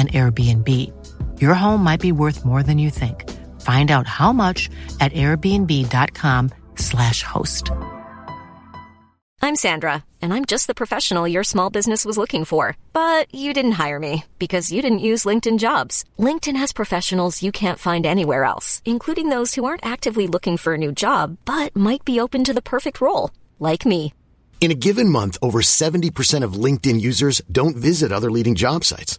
an Airbnb. Your home might be worth more than you think. Find out how much at airbnb.com/slash host. I'm Sandra, and I'm just the professional your small business was looking for. But you didn't hire me because you didn't use LinkedIn jobs. LinkedIn has professionals you can't find anywhere else, including those who aren't actively looking for a new job, but might be open to the perfect role, like me. In a given month, over 70% of LinkedIn users don't visit other leading job sites.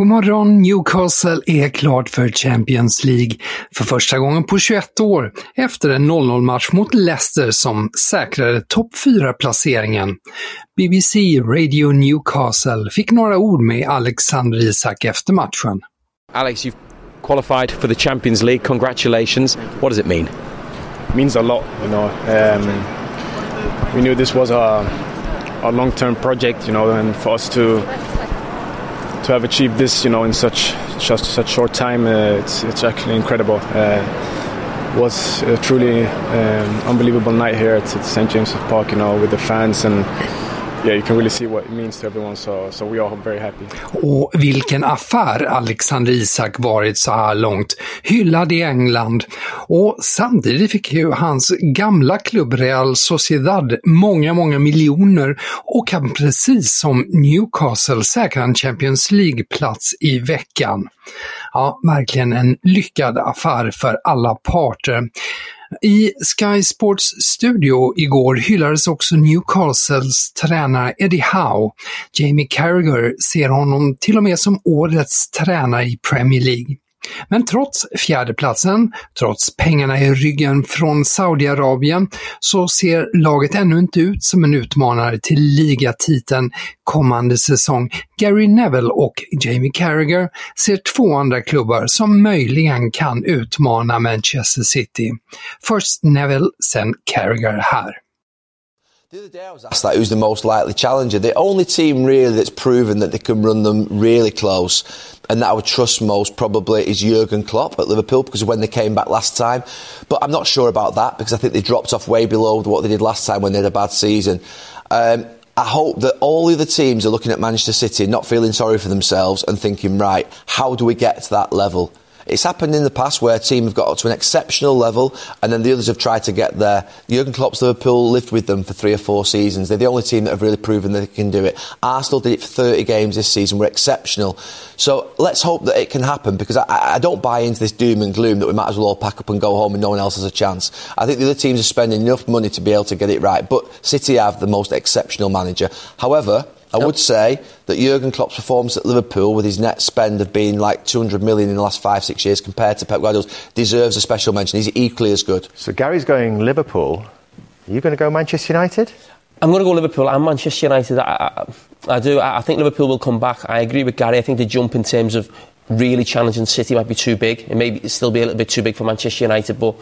God morgon, Newcastle är klart för Champions League för första gången på 21 år efter en 0-0-match mot Leicester som säkrade topp 4-placeringen. BBC Radio Newcastle fick några ord med Alexander Isak efter matchen. Alex, you've qualified for the Champions League. Congratulations. What does it mean? It means a lot, you know. Um, we knew this was a, a long-term project, you know, and for us to to have achieved this, you know, in such just such short time, uh, it's it's actually incredible. Uh, was a truly um, unbelievable night here at, at St James's Park, you know, with the fans and yeah, you can really see what it means to everyone. So, so we are very happy. Och vilken affär Alexander Isak varit så här långt, hyllad i England. Och samtidigt fick ju hans gamla klubb Real Sociedad många, många miljoner och kan precis som Newcastle säkra en Champions League-plats i veckan. Ja, verkligen en lyckad affär för alla parter. I Sky Sports studio igår hyllades också Newcastles tränare Eddie Howe. Jamie Carragher ser honom till och med som årets tränare i Premier League. Men trots fjärdeplatsen, trots pengarna i ryggen från Saudiarabien, så ser laget ännu inte ut som en utmanare till ligatiteln kommande säsong. Gary Neville och Jamie Carragher ser två andra klubbar som möjligen kan utmana Manchester City. Först Neville, sen Carragher här. The other day I was asked that who's the most likely challenger. The only team really that's proven that they can run them really close and that I would trust most probably is Jurgen Klopp at Liverpool because when they came back last time. But I'm not sure about that because I think they dropped off way below what they did last time when they had a bad season. Um, I hope that all the other teams are looking at Manchester City, not feeling sorry for themselves and thinking, right, how do we get to that level? It's happened in the past where a team have got up to an exceptional level and then the others have tried to get there. Jurgen Klopp's Liverpool lived with them for three or four seasons. They're the only team that have really proven they can do it. Arsenal did it for 30 games this season, were exceptional. So let's hope that it can happen because I, I don't buy into this doom and gloom that we might as well all pack up and go home and no one else has a chance. I think the other teams are spending enough money to be able to get it right, but City have the most exceptional manager. However, I would say that Jurgen Klopp's performance at Liverpool, with his net spend of being like 200 million in the last five, six years compared to Pep Guardiola's, deserves a special mention. He's equally as good. So Gary's going Liverpool. Are you going to go Manchester United? I'm going to go Liverpool and Manchester United. I, I, I do. I, I think Liverpool will come back. I agree with Gary. I think the jump in terms of really challenging City might be too big. It may be, still be a little bit too big for Manchester United, but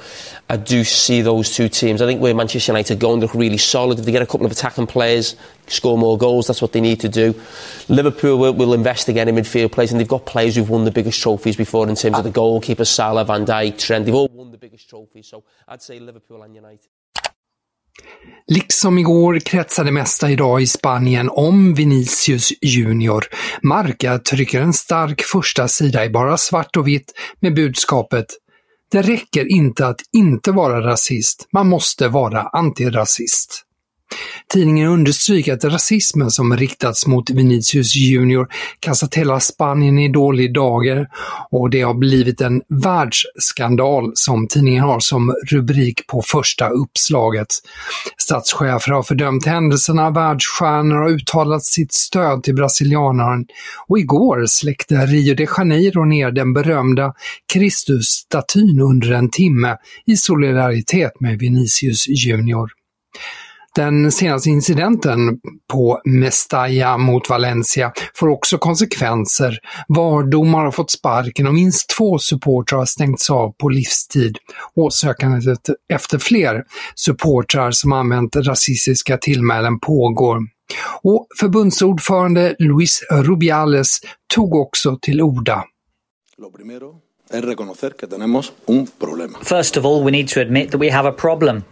I do see those two teams. I think where Manchester United go and look really solid, if they get a couple of attacking players, score more goals, that's what they need to do. Liverpool will, will invest again in midfield players, and they've got players who've won the biggest trophies before in terms of the goalkeepers, Salah, Van Dijk, Trent. They've all won the biggest trophies, so I'd say Liverpool and United. Liksom igår kretsar det mesta idag i Spanien om Vinicius Junior. Marca trycker en stark första sida i bara svart och vitt med budskapet “Det räcker inte att inte vara rasist, man måste vara antirasist”. Tidningen understryker att rasismen som riktats mot Vinicius Junior kastat hela Spanien i dålig dager och det har blivit en världsskandal som tidningen har som rubrik på första uppslaget. Statschefer har fördömt händelserna, världsstjärnor har uttalat sitt stöd till brasilianaren och igår släckte Rio de Janeiro ner den berömda Kristusstatyn under en timme i solidaritet med Vinicius Junior. Den senaste incidenten på Mestalla mot Valencia får också konsekvenser. VAR-domare har fått sparken och minst två supportrar har stängts av på livstid och sökandet efter fler supportrar som använt rasistiska tillmälen pågår. Och förbundsordförande Luis Rubiales tog också till orda. First of all, we need to admit that we have a problem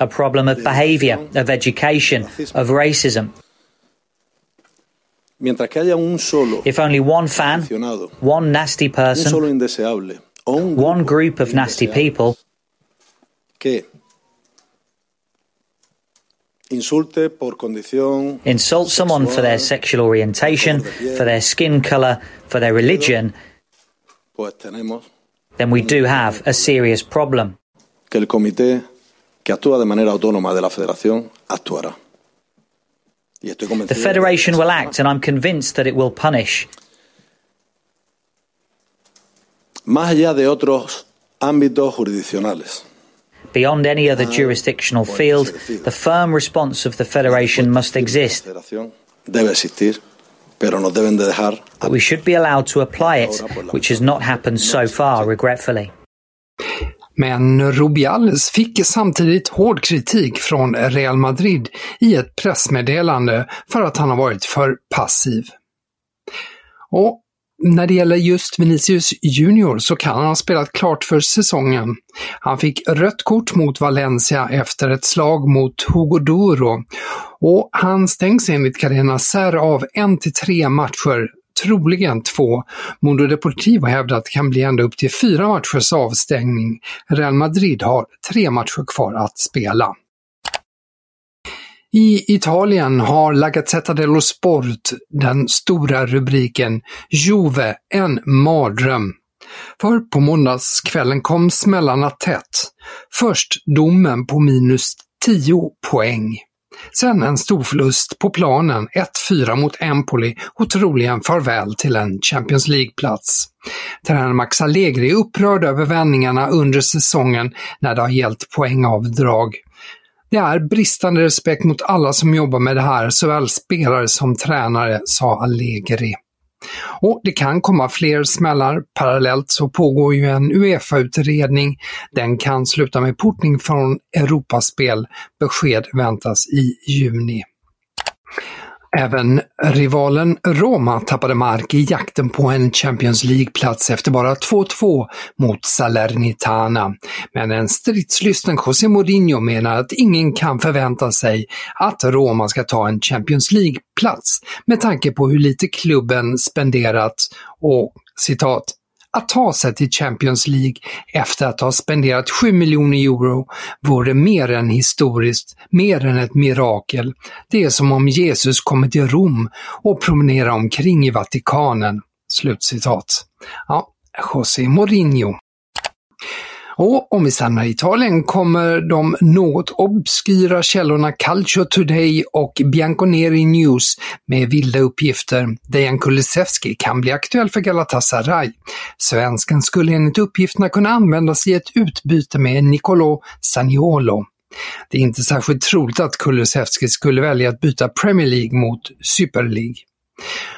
a problem of behavior, of education, of racism. Mientras que haya un solo If only one fan, one nasty person, solo indeseable o un one group of nasty people que insulte por condición insult someone for their sexual orientation, for their skin colour, for their religion, then we do have a serious problem. Que el comité que actúa de manera autónoma de la federación actuará. Y estoy The convencido que Federation will act, and I'm convinced that it will punish. más allá de otros ámbitos jurisdiccionales. Beyond any other ah, jurisdictional field, the firm response of the Federation must exist, La federación debe existir, pero nos deben de dejar but we should be allowed to apply it, which has not happened so far, regretfully. Men Rubiales fick samtidigt hård kritik från Real Madrid i ett pressmeddelande för att han har varit för passiv. Och när det gäller just Vinicius Junior så kan han ha spelat klart för säsongen. Han fick rött kort mot Valencia efter ett slag mot Hugo Duro och han stängs enligt Carena Ser av en till tre matcher troligen två. Mundo Deportivo hävdar att det kan bli ända upp till fyra matchers avstängning. Real Madrid har tre matcher kvar att spela. I Italien har La Gazzetta dello Sport den stora rubriken “Juve, en mardröm”. För på måndagskvällen kom smällarna tätt. Först domen på minus 10 poäng. Sen en stor förlust på planen, 1-4 mot Empoli och troligen farväl till en Champions League-plats. Tränaren Max Allegri är upprörd över vändningarna under säsongen när det har gällt poängavdrag. Det är bristande respekt mot alla som jobbar med det här, såväl spelare som tränare, sa Allegri. Och det kan komma fler smällar. Parallellt så pågår ju en Uefa-utredning. Den kan sluta med portning från Europaspel. Besked väntas i juni. Även rivalen Roma tappade mark i jakten på en Champions League-plats efter bara 2-2 mot Salernitana. Men en stridslysten José Mourinho menar att ingen kan förvänta sig att Roma ska ta en Champions League-plats med tanke på hur lite klubben spenderat och citat att ta sig till Champions League efter att ha spenderat 7 miljoner euro vore mer än historiskt, mer än ett mirakel. Det är som om Jesus kommit till Rom och promenerar omkring i Vatikanen." Slutcitat. Ja, José Mourinho. Och om vi stannar i Italien kommer de något obskyra källorna Calcio Today och Bianconeri News med vilda uppgifter. Dejan Kulusevski kan bli aktuell för Galatasaray. Svensken skulle enligt uppgifterna kunna användas i ett utbyte med Nicolo Saniolo. Det är inte särskilt troligt att Kulusevski skulle välja att byta Premier League mot Super League.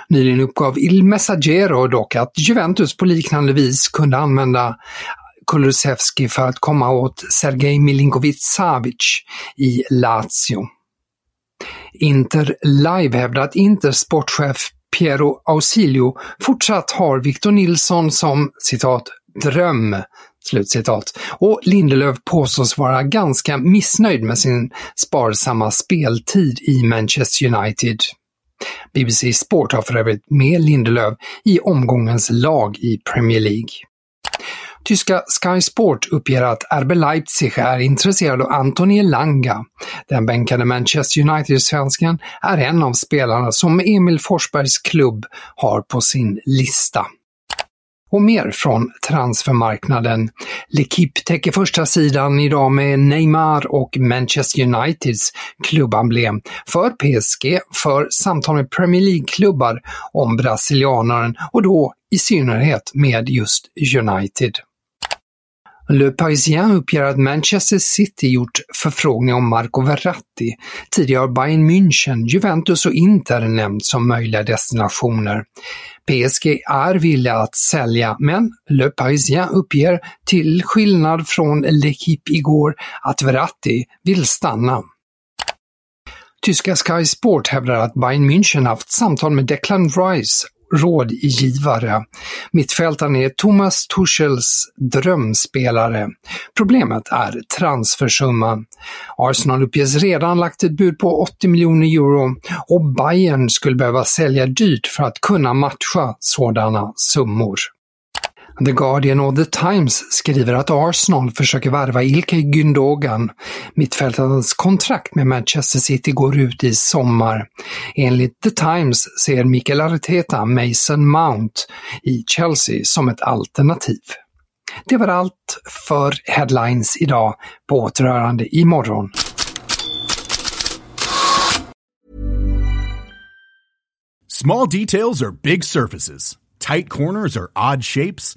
Nyligen uppgav Il Messaggero dock att Juventus på liknande vis kunde använda Kulusevski för att komma åt Sergej Milinkovic-Savic i Lazio. Inter Live hävdar att Inters sportchef Piero Ausilio fortsatt har Victor Nilsson som citat ”dröm” Slutcitat. Och Lindelöf påstås vara ganska missnöjd med sin sparsamma speltid i Manchester United. BBC Sport har för övrigt med Lindelöf i omgångens lag i Premier League. Tyska Sky Sport uppger att RB Leipzig är intresserad av Antoni Elanga. Den bänkade Manchester United-svensken är en av spelarna som Emil Forsbergs klubb har på sin lista. Och mer från transfermarknaden. L'Equipe täcker första sidan idag med Neymar och Manchester Uniteds klubbemblem för PSG för samtal med Premier League-klubbar om brasilianaren och då i synnerhet med just United. Le Parisien uppger att Manchester City gjort förfrågningar om Marco Verratti. Tidigare har Bayern München, Juventus och Inter nämnts som möjliga destinationer. PSG är villiga att sälja, men Le Parisien uppger, till skillnad från L'Equipe igår, att Verratti vill stanna. Tyska Sky Sport hävdar att Bayern München haft samtal med Declan Rice rådgivare. Mittfältaren är Thomas Tuchels drömspelare. Problemet är transfersumman. Arsenal uppges redan lagt ett bud på 80 miljoner euro och Bayern skulle behöva sälja dyrt för att kunna matcha sådana summor. The Guardian och The Times skriver att Arsenal försöker värva Ilkay Gündogan. Mittfältarens kontrakt med Manchester City går ut i sommar. Enligt The Times ser Mikael Arteta Mason Mount i Chelsea som ett alternativ. Det var allt för Headlines idag. På återhörande imorgon. Small details are big surfaces. Tight corners are odd shapes.